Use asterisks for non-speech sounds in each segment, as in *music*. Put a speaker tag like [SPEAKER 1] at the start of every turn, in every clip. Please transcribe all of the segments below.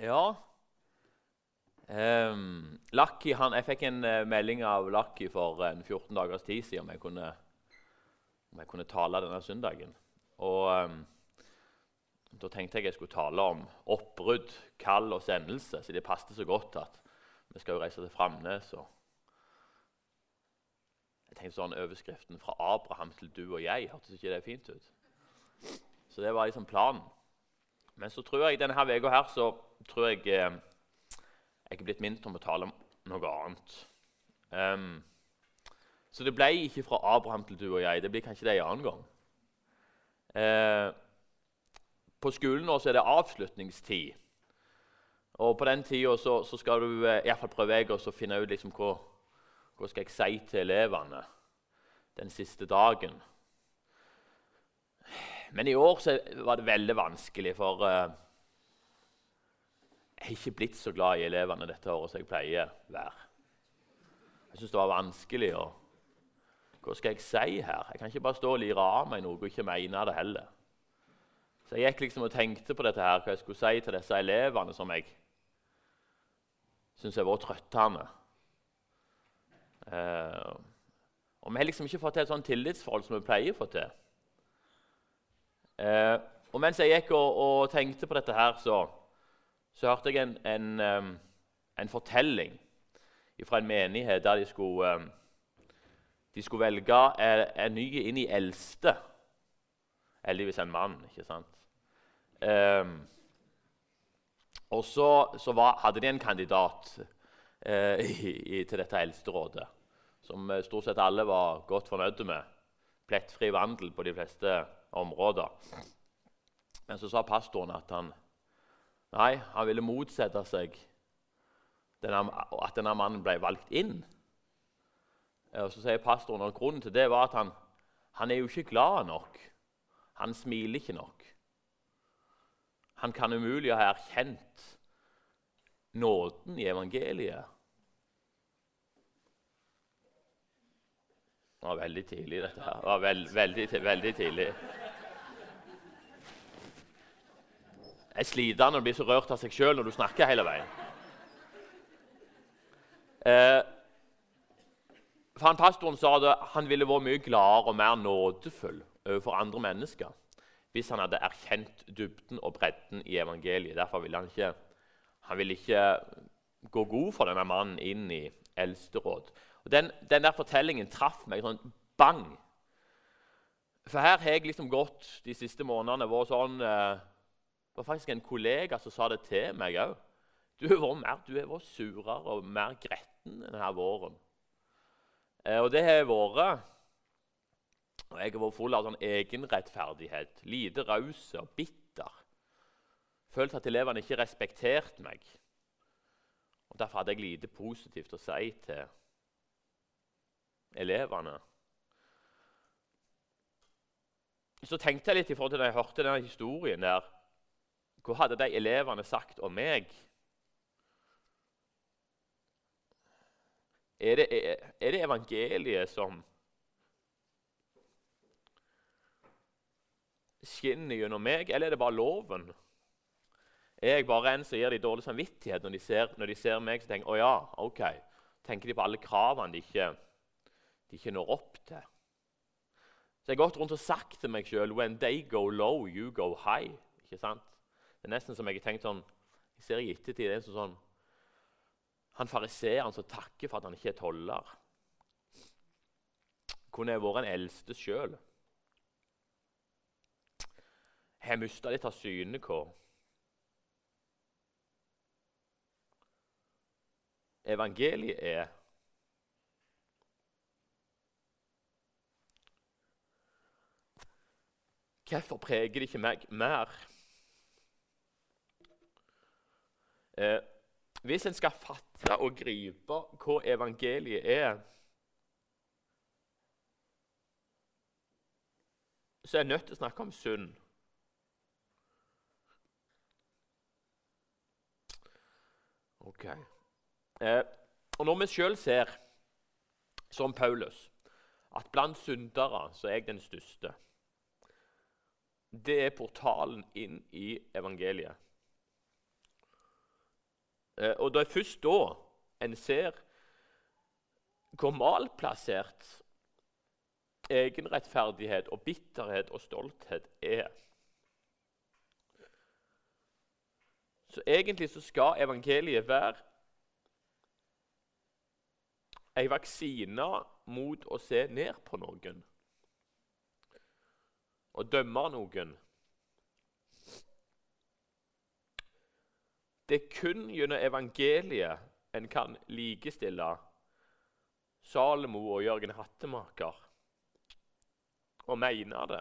[SPEAKER 1] Ja um, Lucky, han, Jeg fikk en uh, melding av Lucky for en 14 dagers tid siden om jeg kunne, om jeg kunne tale denne søndagen. Og um, Da tenkte jeg jeg skulle tale om oppbrudd, kall og sendelse. Så det passet så godt at vi skal jo reise til Framnes. jeg tenkte sånn Overskriften 'Fra Abraham til du og jeg' hørtes ikke det fint ut? Så det var liksom planen. Men så tror jeg denne uka her så tror jeg eh, jeg er blitt minnet om å tale om noe annet. Um, så det ble ikke fra Abraham til du og jeg. Det blir kanskje det en annen gang. Eh, på skolen nå så er det avslutningstid. Og på den tida så, så, skal du uh, i hvert fall prøve å finne ut liksom hva, hva skal jeg si til elevene den siste dagen. Men i år var det veldig vanskelig, for uh, jeg har ikke blitt så glad i elevene dette året som jeg pleier å være. Jeg syns det var vanskelig å Hva skal jeg si her? Jeg kan ikke bare stå og lire av meg noe og ikke mene det heller. Så jeg gikk liksom og tenkte på dette her, hva jeg skulle si til disse elevene som jeg syns har vært trøttende. Uh, og vi har liksom ikke fått til et sånt tillitsforhold som vi pleier å få til. Eh, og mens jeg gikk og, og, tenkte på dette, her, så, så hørte jeg en, en, en, fortelling fra en menighet der de skulle, de skulle velge en, en, ny inn i eldste. Heldigvis en mann, ikke sant? Eh, og så, så var, hadde de en kandidat eh, i, i, til dette eldsterådet som uh, stort sett alle var godt fornøyde med. Plettfri vandel på de fleste områder. Men så sa pastoren at han nei, han ville motsette seg at denne mannen ble valgt inn. Og Så sier pastoren at grunnen til det var at han, han er jo ikke glad nok. Han smiler ikke nok. Han kan umulig ha erkjent nåden i evangeliet. Det var veldig tidlig, dette her. Det var veld, veldig, veldig tidlig. Jeg sliter når du blir så rørt av seg sjøl når du snakker hele veien. Eh, for sa at han ville vært mye gladere og mer nådefull overfor andre mennesker hvis han hadde erkjent dybden og bredden i evangeliet. Derfor ville han ikke, han ville ikke gå god for denne mannen inn i eldsteråd. Og den, den der fortellingen traff meg sånn bang. For her har jeg liksom gått de siste månedene vært sånn eh, det var faktisk en kollega som sa det til meg òg. Du har vært mer, du har vært surere og mer gretten denne våren. Eh, og det har jeg vært. Og jeg har vært full av sånn egenrettferdighet. Lite raus og bitter. Følt at elevene ikke respekterte meg. Og Derfor hadde jeg lite positivt å si til elevene. Så tenkte jeg litt i forhold til da jeg hørte denne historien der hva hadde de elevene sagt om meg? Er det, er det evangeliet som skinner gjennom meg, eller er det bare loven? Er jeg bare en som gir dem dårlig samvittighet når de ser, når de ser meg? så tenker oh ja, ok. Tenker de på alle kravene de ikke, de ikke når opp til? Så jeg har gått rundt og sagt til meg sjøl When they go low, you go high. Ikke sant? Det er nesten som jeg har tenkt sånn Jeg ser i ettertid det er sånn Han fariseeren som takker for at han ikke er toller. Kunne jeg vært en eldste sjøl. Jeg har mista litt av syne hva evangeliet er. Hvorfor preger det ikke meg mer? Eh, hvis en skal fatte og gripe hva evangeliet er, så er en nødt til å snakke om synd. Ok. Eh, og Når vi sjøl ser, som Paulus, at blant syndere så er jeg den største Det er portalen inn i evangeliet. Eh, og det er først da en ser hvor malplassert egenrettferdighet og bitterhet og stolthet er. Så egentlig så skal evangeliet være ei vaksine mot å se ned på noen og dømme noen. Det er kun gjennom evangeliet en kan likestille Salomo og Jørgen Hattemaker og mene det.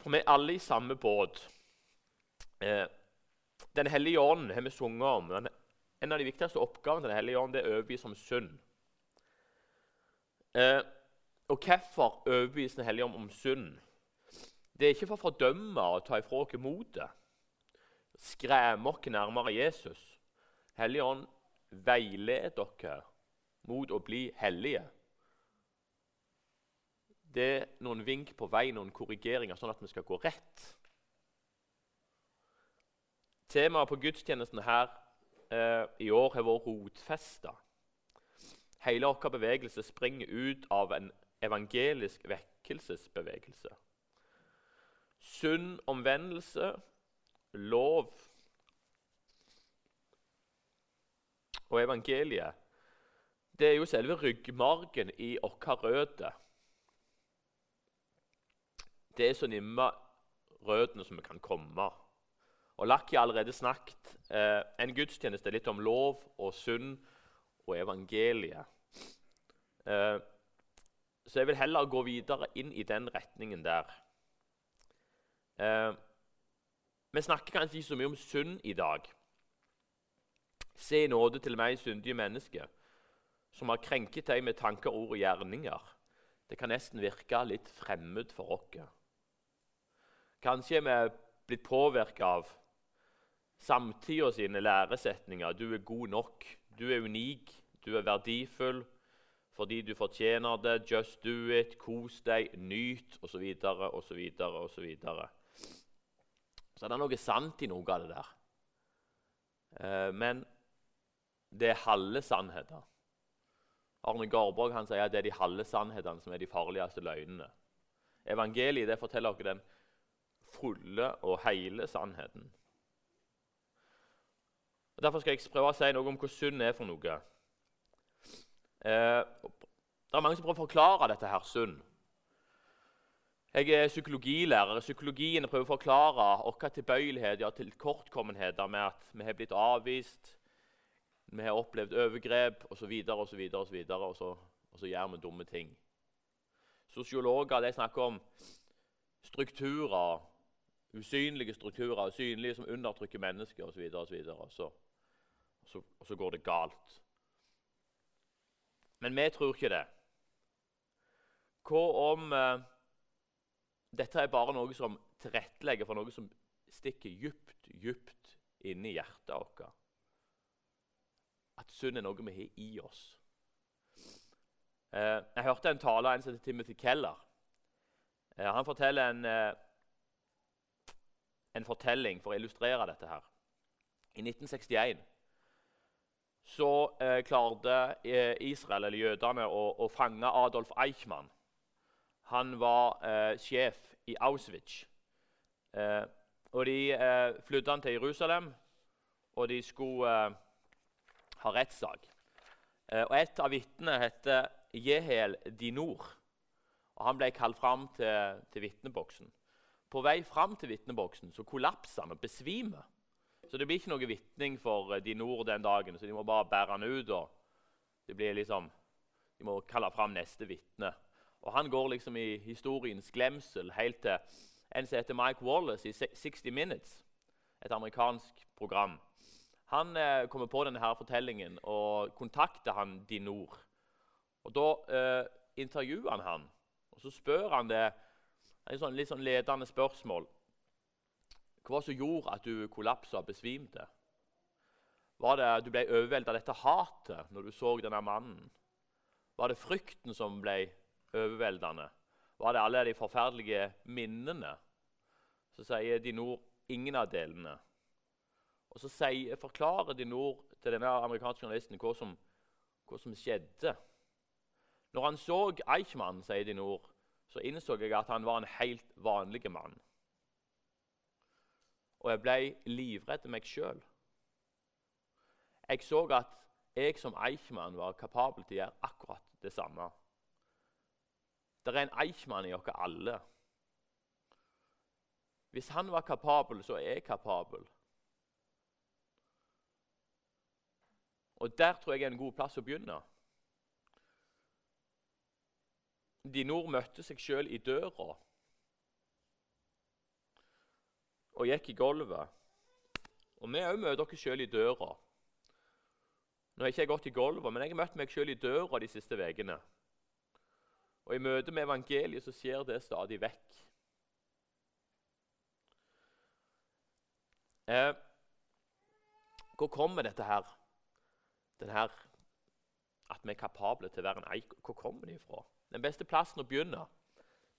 [SPEAKER 1] For vi er alle i samme båt. Eh, den hellige ånd har vi sunget om. En av de viktigste oppgavene til Den hellige ånd er å overbevise om synd. Eh, og hvorfor overbevise Den hellige ånd om synd? Det er ikke for å fordømme og ta ifra oss motet. Skremme oss nærmere Jesus. Hellige ånd veileder dere mot å bli hellige. Det er noen vink på vei, noen korrigeringer, sånn at vi skal gå rett. Temaet på gudstjenesten her eh, i år har vært rotfesta. Hele vår bevegelse springer ut av en evangelisk vekkelsesbevegelse. Sunn omvendelse, lov og evangeliet det er jo selve ryggmargen i vår røtter. Det er så nimme røttene som vi kan komme. Og Lakki har allerede snakket eh, en gudstjeneste litt om lov og synd og evangeliet. Eh, så jeg vil heller gå videre inn i den retningen der. Eh, vi snakker kanskje ikke så mye om synd i dag. Se nåde til meg, syndige menneske, som har krenket deg med tanker, ord og gjerninger. Det kan nesten virke litt fremmed for oss. Kanskje er vi blitt påvirka av samtida sine læresetninger. Du er god nok, du er unik, du er verdifull fordi du fortjener det. Just do it, kos deg, nyt, osv., osv., osv. Så det er noe sant i noe av det der. Eh, men det er halve sannheter. Arne Garborg han sier at det er de halve sannhetene som er de farligste løgnene. Evangeliet det forteller oss den fulle og hele sannheten. Og Derfor skal jeg prøve å si noe om hva synd er for noe. Eh, det er mange som prøver å forklare dette her synd. Jeg er psykologilærer. Psykologien prøver å forklare vår tilbøyeligheter ja, til kortkommenheter med at vi har blitt avvist, vi har opplevd overgrep osv., osv., osv., og så gjør vi dumme ting. Sosiologer de snakker om strukturer, usynlige strukturer, usynlige som undertrykker mennesker osv. Og, så og, så, og så går det galt. Men vi tror ikke det. Hva om eh, dette er bare noe som tilrettelegger for noe som stikker djupt, djupt inni hjertet vårt? At synd er noe vi har i oss. Eh, jeg hørte en tale av en som heter Timothy Keller. Eh, han forteller en, en fortelling for å illustrere dette her. I 1961 så eh, klarte eh, Israel, eller jødene, å, å, fange Adolf Eichmann. Han var eh, sjef i Auschwitz. Eh, og De eh, flydde han til Jerusalem, og de skulle eh, ha rettssak. og Et av vitnene heter Jehel Dinor. og Han ble kalt fram til, til vitneboksen. På vei fram til vitneboksen så han og besvimer. Så det blir ikke noe vitning for eh, de nord den dagen. Så de må bare bære han ut. og det blir liksom, De må kalle fram neste vitne. Og Han går liksom i historiens glemsel helt til en som heter Mike Wallace i 60 Minutes, et amerikansk program. Han eh, kommer på denne her fortellingen og kontakter han Dinor. Og Da eh, intervjuer han han, og så spør han det et sånn, litt sånn ledende spørsmål. Hva som gjorde at du kollapsa og besvimte? Var det at du ble overveldet av dette hatet når du så denne mannen? Var det frykten som ble overveldende? var det alle de forferdelige minnene. Så sier Dinor ingen av delene. Og så sier, forklarer Dinor til denne amerikanske journalisten hva som, hva som skjedde. Når han så Eichmann, sier Dinor, så innså jeg at han var en helt vanlig mann. Og jeg ble livredd meg sjøl. Jeg så at jeg som Eichmann var kapabel til å gjøre akkurat det samme. Det er en Eichmann i oss alle. Hvis han var kapabel, så er jeg kapabel. Og Der tror jeg er en god plass å begynne. De nord møtte seg sjøl i døra og gikk i gulvet. Og Vi òg møter dere sjøl i døra. Nå har jeg ikke gått i gulvet, men jeg har møtt meg sjøl i døra de siste ukene. Og I møte med evangeliet så skjer det stadig vekk. Eh, hvor kommer dette her? Den her at vi er kapable til å være en eik. Hvor kommer det ifra? Den beste plassen å begynne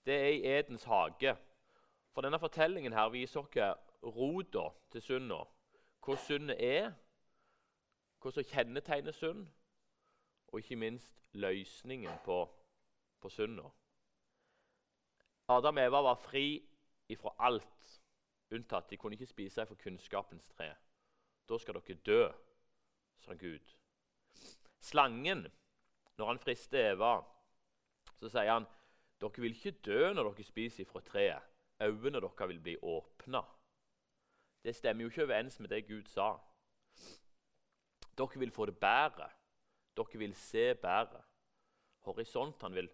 [SPEAKER 1] det er i Edens hage. For denne fortellingen her viser oss rota til synda. Hvor syndet er, hva som kjennetegner synd, og ikke minst løsningen på, på synda. Adam og Eva var fri ifra alt unntatt de kunne ikke spise for kunnskapens tre. Da skal dere dø, sa Gud. Slangen, når han frister Eva, så sier han dere vil ikke dø når dere spiser fra treet. Øynene deres vil bli åpna. Det stemmer jo ikke overens med det Gud sa. Dere vil få det bedre. Dere vil se bedre. Horisontene vil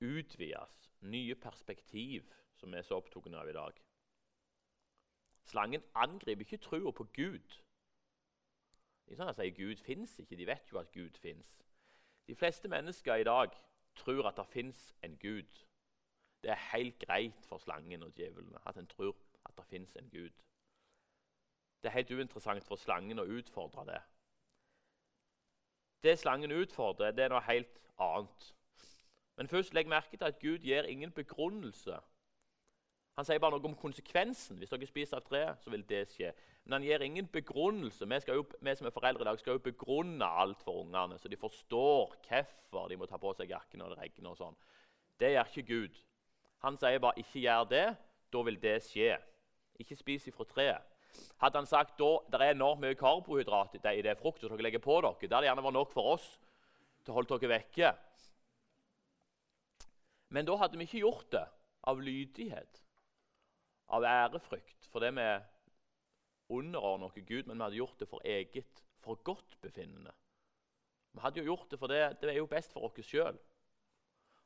[SPEAKER 1] utvides. Nye perspektiv, som vi er så opptatt av i dag. Slangen angriper ikke trua på Gud. Er sånn sier Gud fins ikke. De vet jo at Gud fins. De fleste mennesker i dag tror at det fins en Gud. Det er helt greit for slangen og djevlene at en tror at det fins en Gud. Det er helt uinteressant for slangen å utfordre det. Det slangen utfordrer, det er noe helt annet. Men først legg merke til at Gud gir ingen begrunnelse han sier bare noe om konsekvensen. Hvis dere spiser av treet, så vil det skje. Men han gir ingen begrunnelse. Vi, jo, vi som er foreldre i dag, skal jo begrunne alt for ungene, så de forstår hvorfor de må ta på seg jakken når det regner. og sånn. Det gjør ikke Gud. Han sier bare 'ikke gjør det', da vil det skje. Ikke spis ifra treet. Hadde han sagt da det er enormt mye karbohydrat i det fruktet dere legger på dere, det hadde gjerne vært nok for oss til å holde dere vekke. Men da hadde vi ikke gjort det av lydighet av ærefrykt fordi vi underordner oss Gud, men vi hadde gjort det for eget forgodtbefinnende. Vi hadde jo gjort det for det, det er jo best for oss sjøl.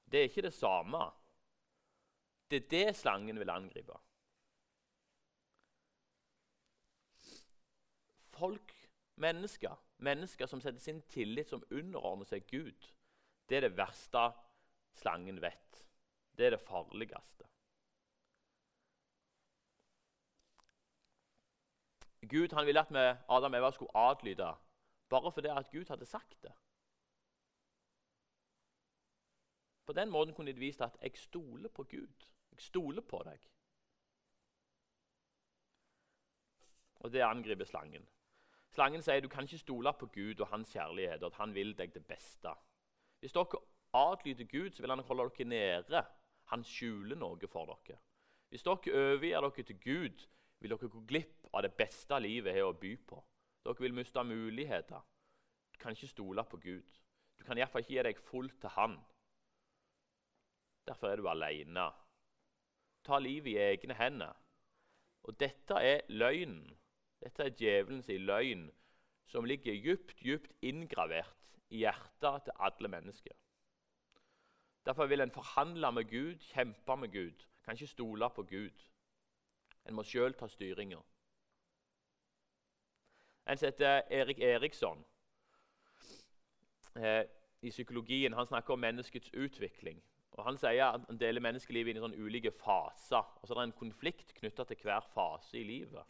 [SPEAKER 1] Det er ikke det samme. Det er det slangen vil angripe. Folk, mennesker, mennesker som setter sin tillit, som underordner seg Gud, det er det verste slangen vet. Det er det farligste. Gud han ville at vi, Adam og Eva skulle adlyde bare fordi at Gud hadde sagt det. På den måten kunne de vist at 'jeg stoler på Gud'. Jeg stoler på deg. Og det angriper slangen. Slangen sier du kan ikke stole på Gud og hans kjærlighet, og at han vil deg det beste. Hvis dere adlyder Gud, så vil han holde dere nede. Han skjuler noe for dere. Hvis dere overgir dere til Gud, vil dere gå glipp av det beste livet har å by på. Dere vil miste muligheter. Du kan ikke stole på Gud. Du kan iallfall ikke gi deg fullt til Han. Derfor er du alene. Ta livet i egne hender. Og dette er løgnen. Dette er djevelens løgn som ligger dypt, dypt inngravert i hjertet til alle mennesker. Derfor vil en forhandle med Gud, kjempe med Gud. Kan ikke stole på Gud. En må sjøl ta styringa. En som heter Erik Eriksson eh, i psykologien, han snakker om menneskets utvikling. Og Han sier at han deler menneskelivet inn i sånne ulike faser. og så er det en konflikt knytta til hver fase i livet.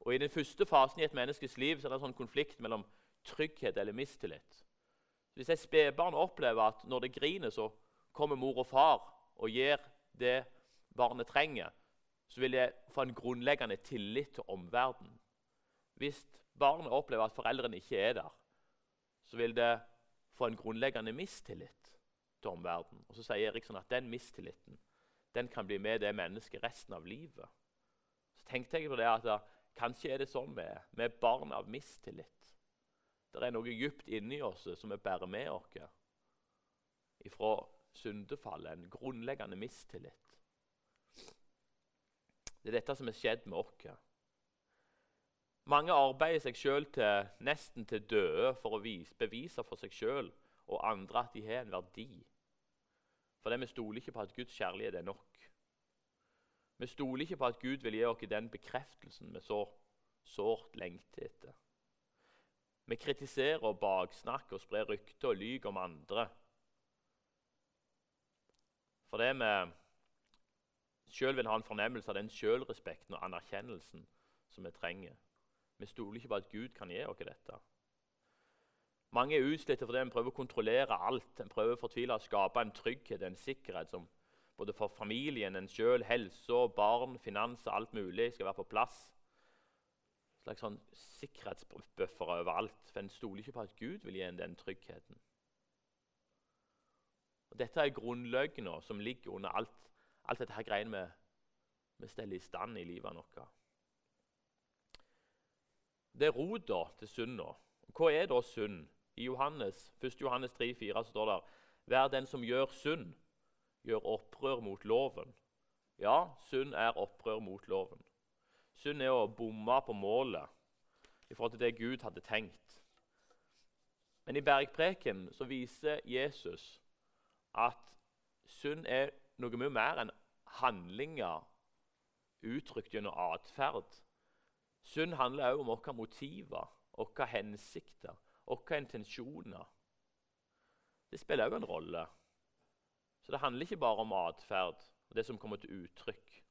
[SPEAKER 1] Og I den første fasen i et menneskes liv så er det en sånn konflikt mellom trygghet eller mistillit. Hvis et spedbarn opplever at når det griner, så kommer mor og far og gir det barnet trenger, så vil det få en grunnleggende tillit til omverdenen. Hvis barnet opplever at foreldrene ikke er der, så vil det få en grunnleggende mistillit til omverdenen. Og så sier Eriksson at den mistilliten den kan bli med det mennesket resten av livet. Så tenkte jeg på det at da, Kanskje er det sånn vi er. Vi er barn av mistillit. Det er noe dypt inni oss som vi bærer med oss ifra syndefallet. En grunnleggende mistillit. Det er dette som har skjedd med oss. Mange arbeider seg sjøl nesten til døde for å vise, bevise for seg sjøl og andre at de har en verdi. Fordi vi stoler ikke på at Guds kjærlighet er nok. Vi stoler ikke på at Gud vil gi oss den bekreftelsen vi så sårt lengter etter. Vi kritiserer og baksnakker og sprer rykter og lyver om andre. Fordi vi sjøl vil ha en fornemmelse av den sjølrespekten og anerkjennelsen som vi trenger. Vi stoler ikke på at Gud kan gi oss dette. Mange er utslitte fordi en prøver å kontrollere alt. En prøver å skape en trygghet, en sikkerhet som både for familien, en sjøl, helse, barn, finanser, alt mulig skal være på plass. En slags sånn sikkerhetsbuffer overalt. For en stoler ikke på at Gud vil gi en den tryggheten. Og Dette er grunnløgner som ligger under alt, alt dette her greiene med, vi steller i stand i livet vårt. Det er rota til synda. Hva er da synd? I Johannes, 1. Johannes 3, 4 står det Vær den som gjør synd, gjør opprør mot loven. Ja, synd er opprør mot loven. Synd er å bomme på målet i forhold til det Gud hadde tenkt. Men i bergpreken så viser Jesus at synd er noe mye mer enn handlinger uttrykt gjennom atferd. Synd handler også om våre motiver, våre hensikter, våre intensjoner. Det spiller òg en rolle. Så det handler ikke bare om atferd og det som kommer til uttrykk.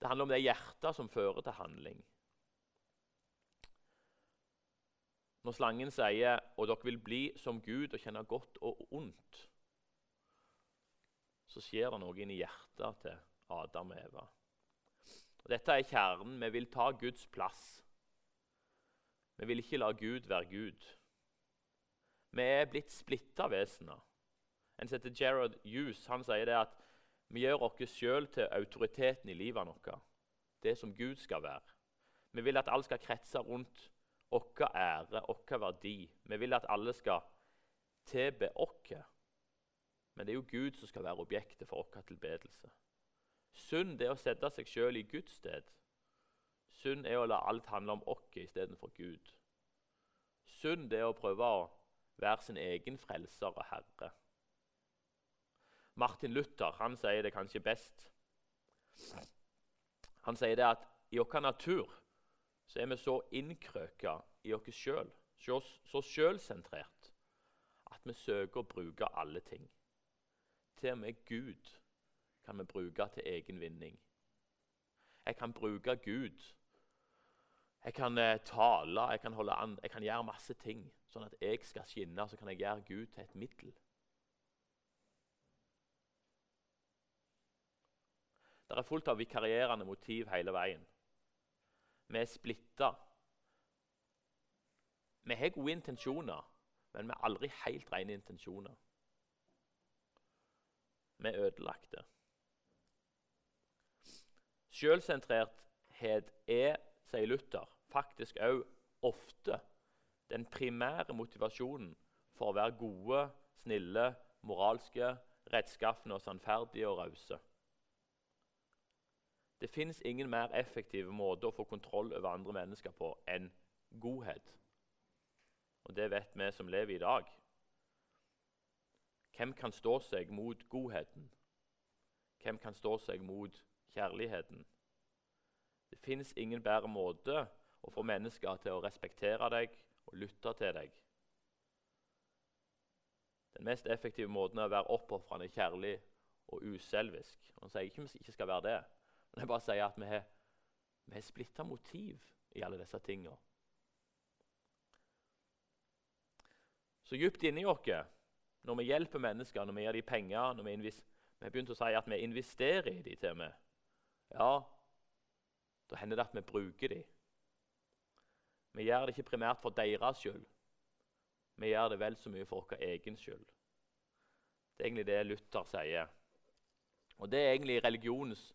[SPEAKER 1] Det handler om det hjertet som fører til handling. Når slangen sier og dere vil bli som Gud og kjenne godt og ondt, så skjer det noe inni hjertet til Adam og Eva. Og dette er kjernen. Vi vil ta Guds plass. Vi vil ikke la Gud være Gud. Vi er blitt splitta vesener. En som heter Gerard Hughes han sier det at vi gjør oss sjøl til autoriteten i livet vårt. Det som Gud skal være. Vi vil at alle skal kretse rundt vår ære, vår verdi. Vi vil at alle skal tilbe oss. Men det er jo Gud som skal være objektet for vår tilbedelse. Synd er å sette seg sjøl i Guds sted. Synd er å la alt handle om oss istedenfor Gud. Synd er å prøve å være sin egen frelser og herre. Martin Luther han sier det kanskje best. Han sier det at i vår natur så er vi så innkrøka i oss sjøl, så, sjølsentrert, at vi søker å bruke alle ting. Til og med Gud kan vi bruke til egen vinning. Jeg kan bruke Gud. Jeg kan eh, tale, jeg kan holde an, jeg kan gjøre masse ting. Sånn at jeg skal skinne, så kan jeg gjøre Gud til et middel. Det er fullt av vikarierende motiv hele veien. Vi er splitta. Vi har gode intensjoner, men vi har aldri helt rene intensjoner. Vi er ødelagte. Sjølsentrerthet er, sier Luther, faktisk òg ofte den primære motivasjonen for å være gode, snille, moralske, rettskaffende og sannferdige og rause. Det fins ingen mer effektive måter å få kontroll over andre mennesker på enn godhet. Og det vet vi som lever i dag. Hvem kan stå seg mot godheten? Hvem kan stå seg mot kjærligheten? Det fins ingen bedre måte å få mennesker til å respektere deg og lytte til deg. Den mest effektive måten er å være oppofrende, kjærlig og uselvisk. Og Han sier ikke vi ikke skal være det, men jeg bare sier at vi har, vi har splitta motiv i alle disse tingene. Så djupt inni oss, når vi hjelper mennesker, når vi gir dem penger, når vi Vi har begynt å si at vi investerer i dem til og med. Ja, da hender det at vi bruker dem. Vi gjør det ikke primært for deres skyld. Vi gjør det vel så mye for vår egen skyld. Det er egentlig det Luther sier. Og det er egentlig religionens,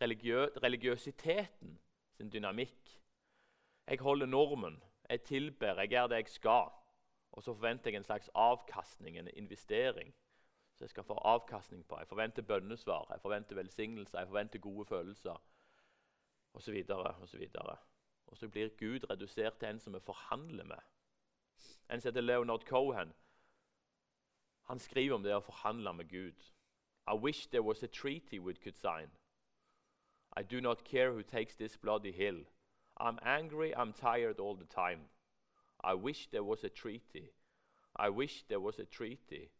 [SPEAKER 1] religiø, religiøsiteten sin dynamikk. Jeg holder normen, jeg tilber, jeg gjør det jeg skal. Og så forventer jeg en slags avkastning, en investering. Så jeg skal få avkastning på. Jeg forventer bønnesvar, jeg forventer velsignelser, jeg forventer gode følelser osv. osv. Og så blir Gud redusert til en som vi forhandler med. En som heter Leonard Cohen. Han skriver om det å forhandle med Gud. I wish there was a treaty we could sign. I do not care who takes this bloody hill. I'm angry, I'm tired all the time. I wish there was a treaty. I wish there was a treaty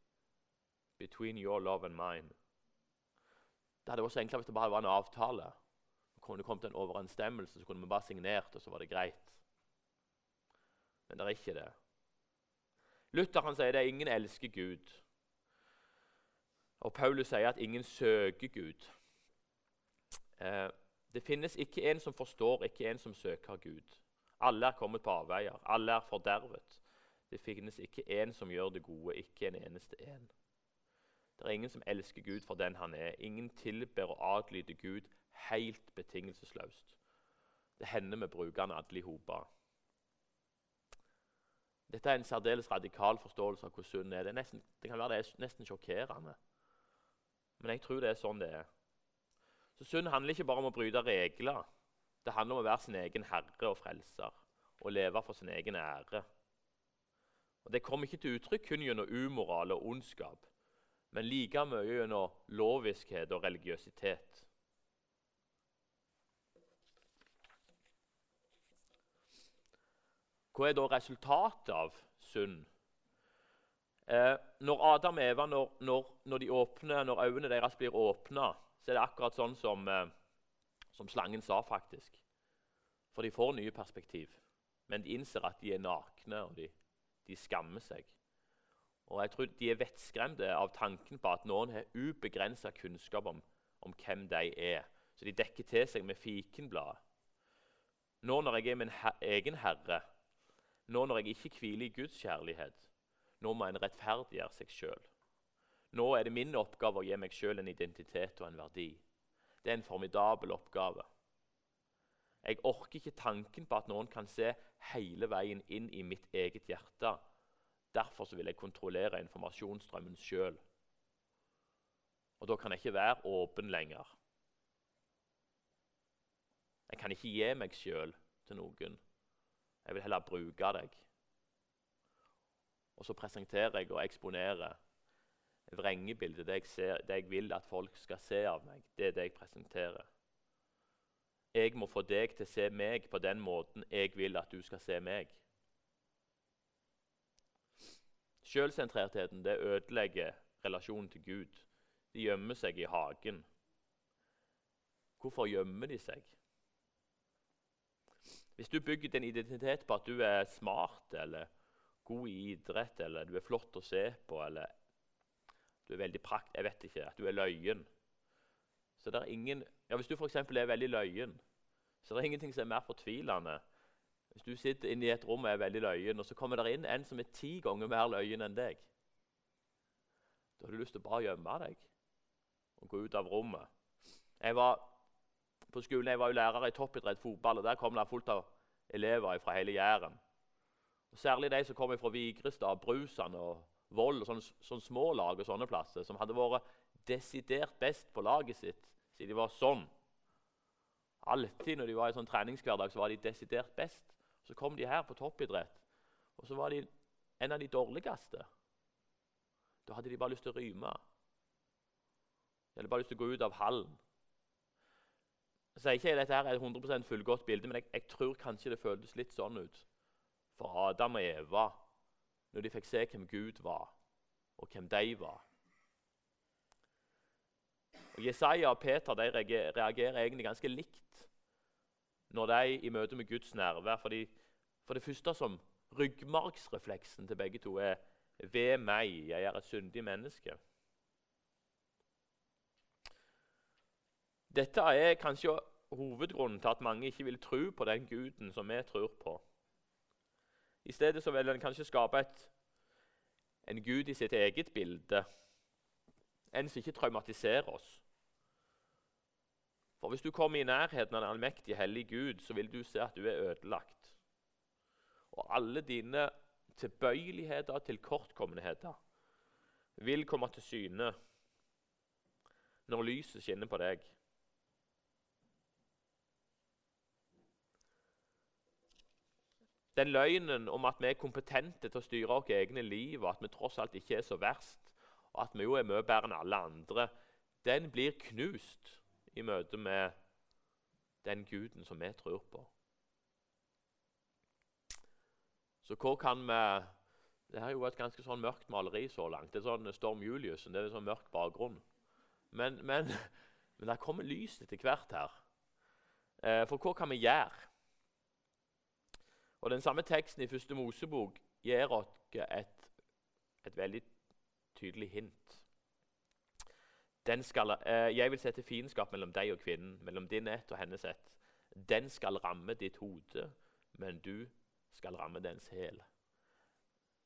[SPEAKER 1] between your love and mine. Det hadde vært så enkelt hvis det bare var en avtale. Kunne kommet en overensstemmelse, så kunne vi bare signert, og så var det greit. Men det er ikke det. Luther han sier det ingen elsker Gud. Og Paulus sier at ingen søker Gud. Eh, det finnes ikke en som forstår, ikke en som søker Gud. Alle er kommet på avveier, alle er fordervet. Det finnes ikke en som gjør det gode, ikke en eneste en. Det er ingen som elsker Gud for den han er. Ingen tilber og adlyder Gud helt betingelsesløst. Det hender vi bruker den alle i hopa. Dette er en særdeles radikal forståelse av hvor sunn er. Det, er nesten, det kan være det er nesten sjokkerende. Men jeg tror det er sånn det er. Så Sunn handler ikke bare om å bryte regler. Det handler om å være sin egen herre og frelser og leve for sin egen ære. Og Det kommer ikke til uttrykk kun gjennom umoral og ondskap, men like mye gjennom loviskhet og religiøsitet. Hva er da resultatet av synd? Eh, når Adam og Eva når, når, når, åpner, når øynene deres blir åpna, så er det akkurat sånn som, eh, som slangen sa, faktisk. For de får nye perspektiv. Men de innser at de er nakne, og de, de skammer seg. Og jeg tror De er vettskremte av tanken på at noen har ubegrensa kunnskap om, om, hvem de er. Så de dekker til seg med fikenbladet. Nå når jeg er min her egen herre, nå når jeg ikke hviler i Guds kjærlighet, nå må en rettferdiggjøre seg sjøl. Nå er det min oppgave å gi meg sjøl en identitet og en verdi. Det er en formidabel oppgave. Jeg orker ikke tanken på at noen kan se hele veien inn i mitt eget hjerte. Derfor vil jeg kontrollere informasjonsstrømmen sjøl. Og da kan jeg ikke være åpen lenger. Jeg kan ikke gi meg sjøl til noen. Jeg vil heller bruke deg. Og så presenterer jeg og eksponerer vrengebildet, det jeg, ser, det jeg vil at folk skal se av meg. Det er det jeg presenterer. Jeg må få deg til å se meg på den måten jeg vil at du skal se meg. Selvsentrertheten det ødelegger relasjonen til Gud. De gjemmer seg i hagen. Hvorfor gjemmer de seg? Hvis du bygger din identitet på at du er smart eller god i idrett, eller du er flott å se på, eller du er veldig prakt, jeg vet ikke, at du er løyen Så det er ingen, ja, Hvis du f.eks. er veldig løyen, så det er ingenting som er mer fortvilende. Hvis du sitter inne i et rom og er veldig løyen, og så kommer det inn en som er ti ganger mer løyen enn deg Da har du lyst til å bare gjemme deg og gå ut av rommet. Jeg var på skolen, jeg var jo lærer i toppidrett fotball, og der kom det fullt av elever fra hele Jæren. Og Særlig de som kom fra Vigrestad, Brusand og Vold og sånne, sånne små lag og sånne plasser, som hadde vært desidert best på laget sitt siden de var sånn. Alltid når de var i sånn treningshverdag, så var de desidert best. Så kom de her på toppidrett, og så var de en av de dårligste. Da hadde de bare lyst til å ryme. De hadde bare lyst til å gå ut av hallen. Sier ikke dette her er et 100% fullgodt bilde, men jeg, jeg tror kanskje det føltes litt sånn ut for Adam og Eva når de fikk se hvem Gud var, og hvem de var. Og Jesaja og Peter de reagerer egentlig ganske likt når de i møte med Guds nærvær. Fordi, for det første som ryggmargsrefleksen til begge to er 'Ved meg, jeg er et syndig menneske'. Dette er kanskje hovedgrunnen til at mange ikke vil tro på den guden som vi tror på. I stedet så vil en kanskje skape et, en gud i sitt eget bilde, en som ikke traumatiserer oss. For Hvis du kommer i nærheten av den allmektige, hellige Gud, så vil du se at du er ødelagt. Og alle dine tilbøyeligheter og tilkortkommenheter vil komme til syne når lyset skinner på deg. Den løgnen om at vi er kompetente til å styre vårt egne liv, og at vi tross alt ikke er så verst, og at vi jo er mye bedre enn alle andre, den blir knust i møte med den guden som vi tror på. Så hva kan vi Det her er jo et ganske sånn mørkt maleri så langt. Det er sånn Storm Julius, det er en sånn mørk bakgrunn. Men, men, *laughs* men det kommer lys etter hvert her. Eh, for hva kan vi gjøre? Og Den samme teksten i første Mosebok gir oss et, et, veldig tydelig hint. Skal, eh, jeg vil sette fiendskap mellom deg og kvinnen, mellom din ett og hennes ett. Den skal ramme ditt hode, men du skal ramme dens hæl.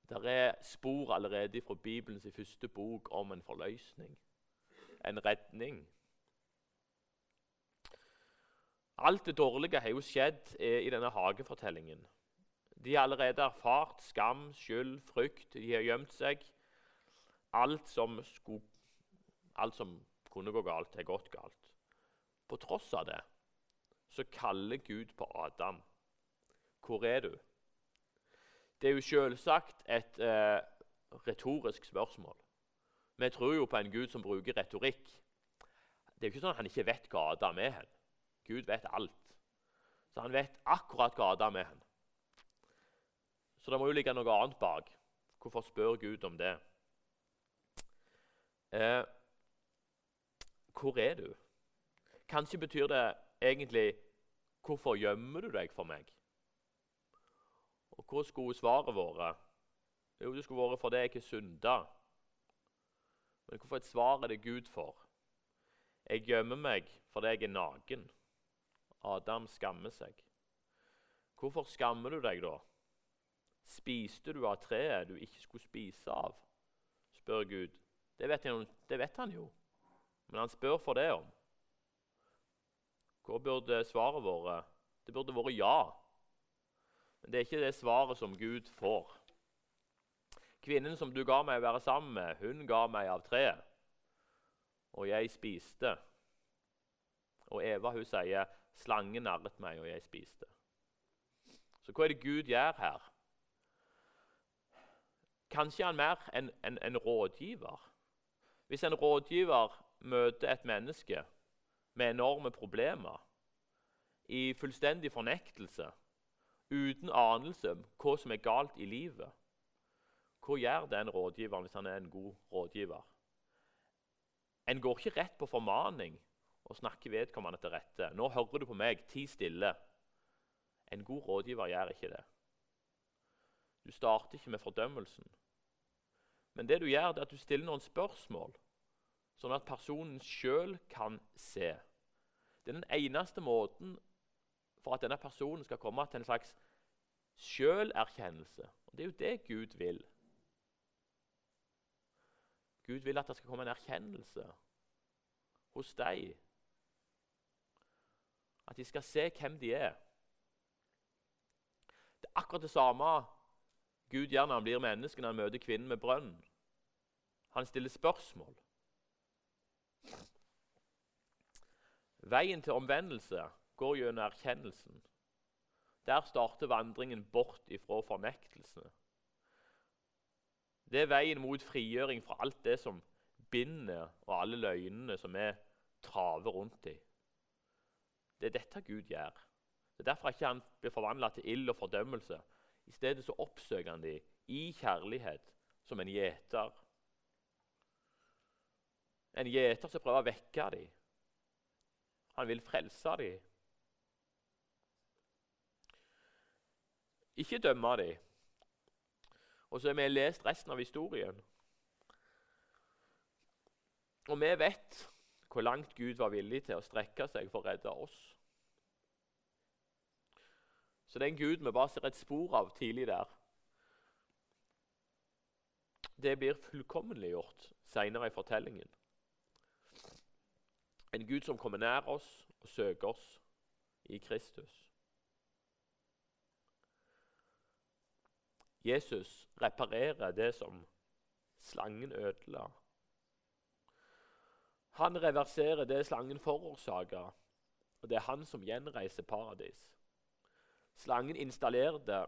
[SPEAKER 1] Det er spor allerede fra Bibelens første bok om en forløsning, en redning. Alt det dårlige har jo skjedd eh, i denne hagefortellingen. De har allerede erfart skam, skyld, frykt. De har gjemt seg. Alt som, skulle, alt som kunne gå galt, er gått galt. På tross av det så kaller Gud på Adam. Hvor er du? Det er jo selvsagt et eh, retorisk spørsmål. Vi tror jo på en Gud som bruker retorikk. Det er jo ikke sånn at han ikke vet hva Adam er. Gud vet alt. Så han vet akkurat hva Adam er hen. Så det må jo ligge noe annet bak. Hvorfor spør Gud om det? Eh, hvor er du? Kanskje betyr det egentlig 'Hvorfor gjemmer du deg for meg?' Og hvor skulle svaret vært? Jo, det skulle vært 'fordi jeg ikke synda'. Men hvorfor et svar er det Gud for? Jeg gjemmer meg fordi jeg er naken. Adam skammer seg. Hvorfor skammer du deg, da? Spiste du av treet du ikke skulle spise av? spør Gud. Det vet, han, det vet han jo, men han spør for det om. Hva burde svaret vært? Det burde vært ja. Men det er ikke det svaret som Gud får. Kvinnen som du ga meg å være sammen med, hun ga meg av treet, og jeg spiste. Og Eva hun sier, 'Slangen narret meg, og jeg spiste'. Så hva er det Gud gjør her? Kanskje er han mer en, en, en rådgiver. Hvis en rådgiver møter et menneske med enorme problemer, i fullstendig fornektelse, uten anelse om hva som er galt i livet, hva gjør den rådgiveren hvis han er en god rådgiver? En går ikke rett på formaning og snakker vedkommende til rette. 'Nå hører du på meg, ti stille.' En god rådgiver gjør ikke det. Du starter ikke med fordømmelsen. Men det du gjør, det er at du stiller noen spørsmål, sånn at personen sjøl kan se. Det er den eneste måten for at denne personen skal komme til en slags sjølerkjennelse. Og det er jo det Gud vil. Gud vil at det skal komme en erkjennelse hos deg. At de skal se hvem de er. Det er akkurat det samme Gud gjør når han blir menneske, når han møter kvinnen med brønnen. Han stiller spørsmål. Veien til omvendelse går gjennom erkjennelsen. Der starter vandringen bort ifra fornektelsene. Det er veien mot frigjøring fra alt det som binder, og alle løgnene som vi traver rundt i. Det er dette Gud gjør. Det er derfor ikke han blir forvandla til ild og fordømmelse, i stedet så oppsøker han dem i kjærlighet, som en gjeter. En gjeter som prøver å vekke dem. Han vil frelse dem. Ikke dømme dem. Og så har vi lest resten av historien. Og vi vet hvor langt Gud var villig til å strekke seg for å redde oss. Så det er en Gud vi bare ser et spor av tidlig der. Det blir fullkommenliggjort seinere i fortellingen. En Gud som kommer nær oss og søker oss i Kristus. Jesus reparerer det som slangen ødela. Han reverserer det slangen forårsaka, og det er han som gjenreiser paradis. Slangen installerte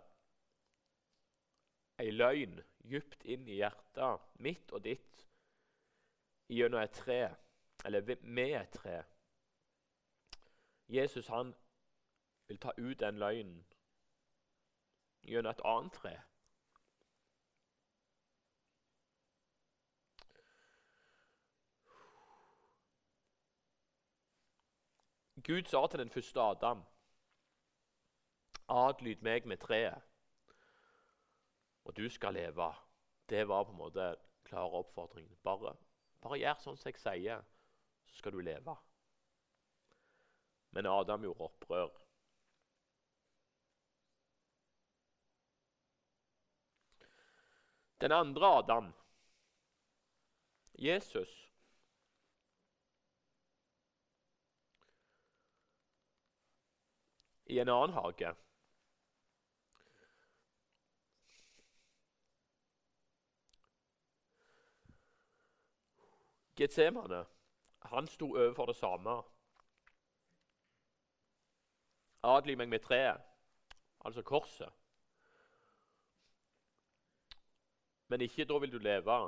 [SPEAKER 1] ei løgn dypt inn i hjertet, mitt og ditt, gjennom et tre, eller med et tre. Jesus han vil ta ut den løgnen gjennom et annet tre. Gud sa til den første Adam Adlyd meg med treet, og du skal leve. Det var på en måte klare oppfordringen. Bare, bare gjør sånn som jeg sier, så skal du leve. Men Adam gjorde opprør. Den andre Adam, Jesus i en annen hage. Getsemane, han sto overfor det samme. Adly meg med treet, altså korset. Men ikke da vil du leve.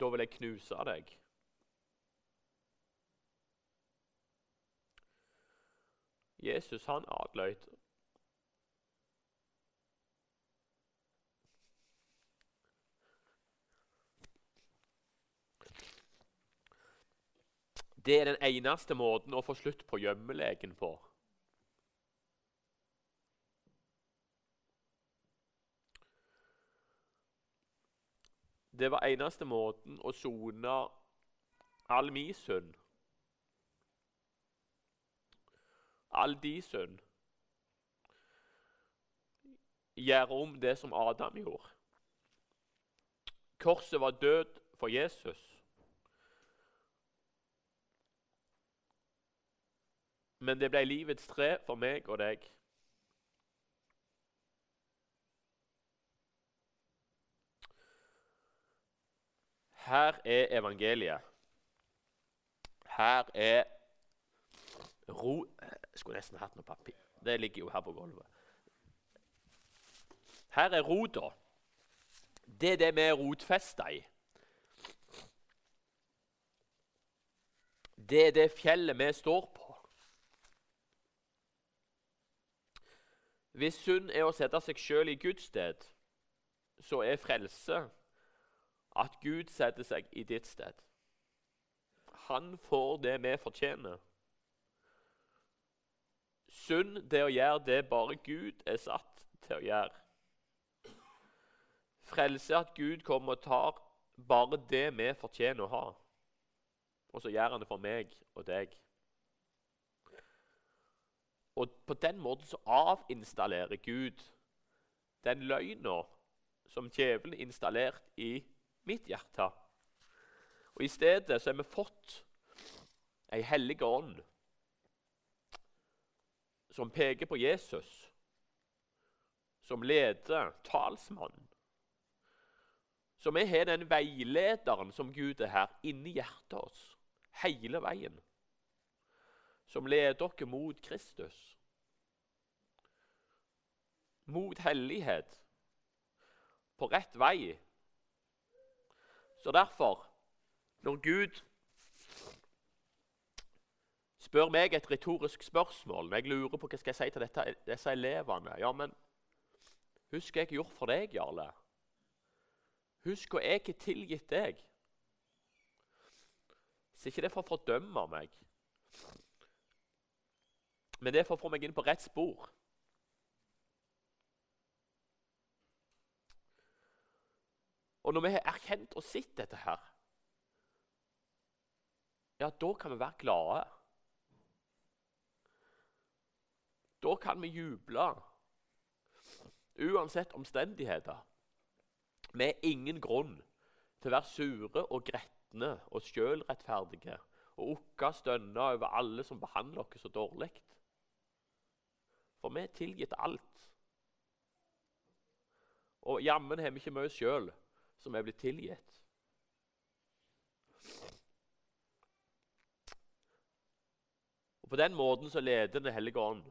[SPEAKER 1] Da vil jeg knuse deg. Jesus han adløyt. Det er den eneste måten å få slutt på gjemmelegen på. Det var eneste måten å sone all min synd all de synd. Gjøre om det som Adam gjorde. Korset var død for Jesus. Men det ble livets tre for meg og deg. Her er evangeliet. Her er ro jeg skulle nesten hatt noe papir. Det ligger jo her på gulvet. Her er rota. Det er det vi er rotfesta i. Det er det fjellet vi står på. Hvis synd er å sette seg sjøl i Guds sted, så er frelse at Gud setter seg i ditt sted. Han får det vi fortjener. Synd det å gjøre det bare Gud er satt til å gjøre. Frelse at Gud kommer og tar bare det vi fortjener å ha. Og så gjør han det for meg og deg. Og på den måten så avinstallerer Gud den løgna som djevelen er installert i mitt hjerte. Og I stedet så har vi fått ei hellig ånd som peker på Jesus, som leder, talsmannen. Så vi har den veilederen som Gud er her, inni hjertet oss, hele veien. Som leder dere mot Kristus. Mot hellighet. På rett vei. Så derfor, når Gud spør meg et retorisk spørsmål når jeg lurer på hva skal jeg si til dette, disse elevene. Ja, men husk hva jeg gjort for deg, Jarle. Husk hva jeg har tilgitt deg. Så ikke det er for å fordømme meg, men det er for å få meg inn på rett spor. Og når vi har erkjent og sett dette her, ja, da kan vi være glade. Da kan vi juble. Uansett omstendigheter. Har ingen grunn til å være sure og gretne og sjølrettferdige og okke stønne over alle som behandler oss så dårlig. For vi er tilgitt alt. Og jammen har vi ikke mye sjøl som er blitt tilgitt. Og På den måten så leder Den hellige ånd.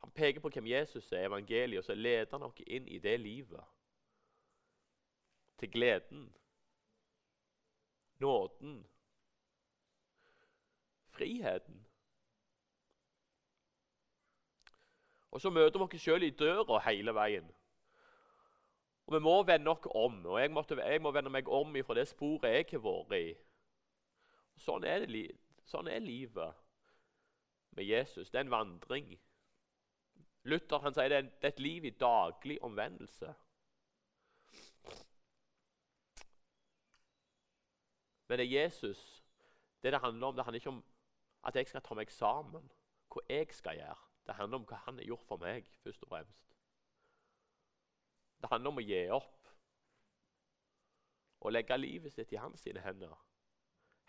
[SPEAKER 1] Han peker på hvem Jesus er, evangeliet, og så leder han oss inn i det livet. Til gleden, nåden, friheten. Og så møter vi oss sjøl i døra hele veien. Og vi må vende oss om. Og jeg, måtte, jeg må vende meg om fra det sporet jeg har vært i. Sånn er, det, sånn er livet med Jesus. Det er en vandring. Luther han sier det er, et liv i daglig omvendelse. Men det er Jesus det det handler om. Det handler ikke om at jeg skal ta meg sammen, hva jeg skal gjøre. Det handler om hva han har gjort for meg, først og fremst. Det handler om å gi opp og legge livet sitt i hans sine hender.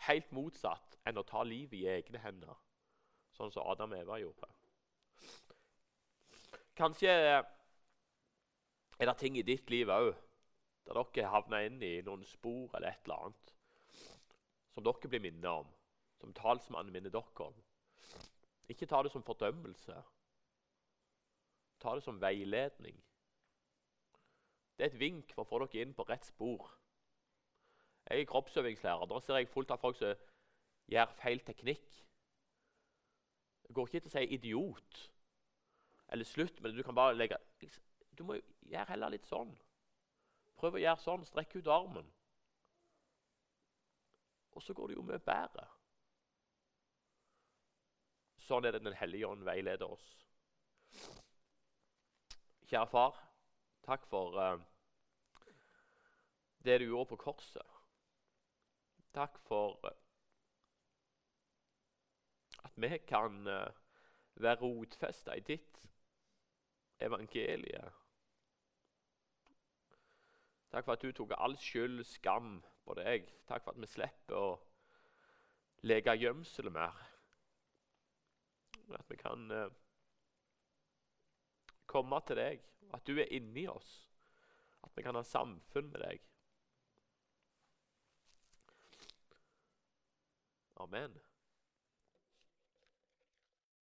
[SPEAKER 1] Helt motsatt enn å ta livet i egne hender, sånn som Adam og Eva gjorde. Kanskje er det ting i ditt liv òg der dere havner inn i noen spor eller et eller annet som dere blir minnet om, som talsmannen minner dere om. Ikke ta det som fordømmelse. Ta det som veiledning. Det er et vink for å få dere inn på rett spor. Jeg er kroppsøvingslærer. Da ser jeg fullt av folk som gjør feil teknikk. Det går ikke til å si 'idiot' eller 'slutt', men du kan bare legge Du må gjøre heller litt sånn. Prøv å gjøre sånn. Strekk ut armen. Og så går det jo mye bedre. Sånn er det Den hellige ånd veileder oss. Kjære far. Takk for uh, det du gjorde på korset. Takk for uh, at vi kan uh, være rotfesta i ditt evangelie. Takk for at du tok all skyld, skam på deg. Takk for at vi slipper å leke gjemsel mer. At vi kan komme til deg, at du er inni oss. At vi kan ha samfunn med deg. Amen.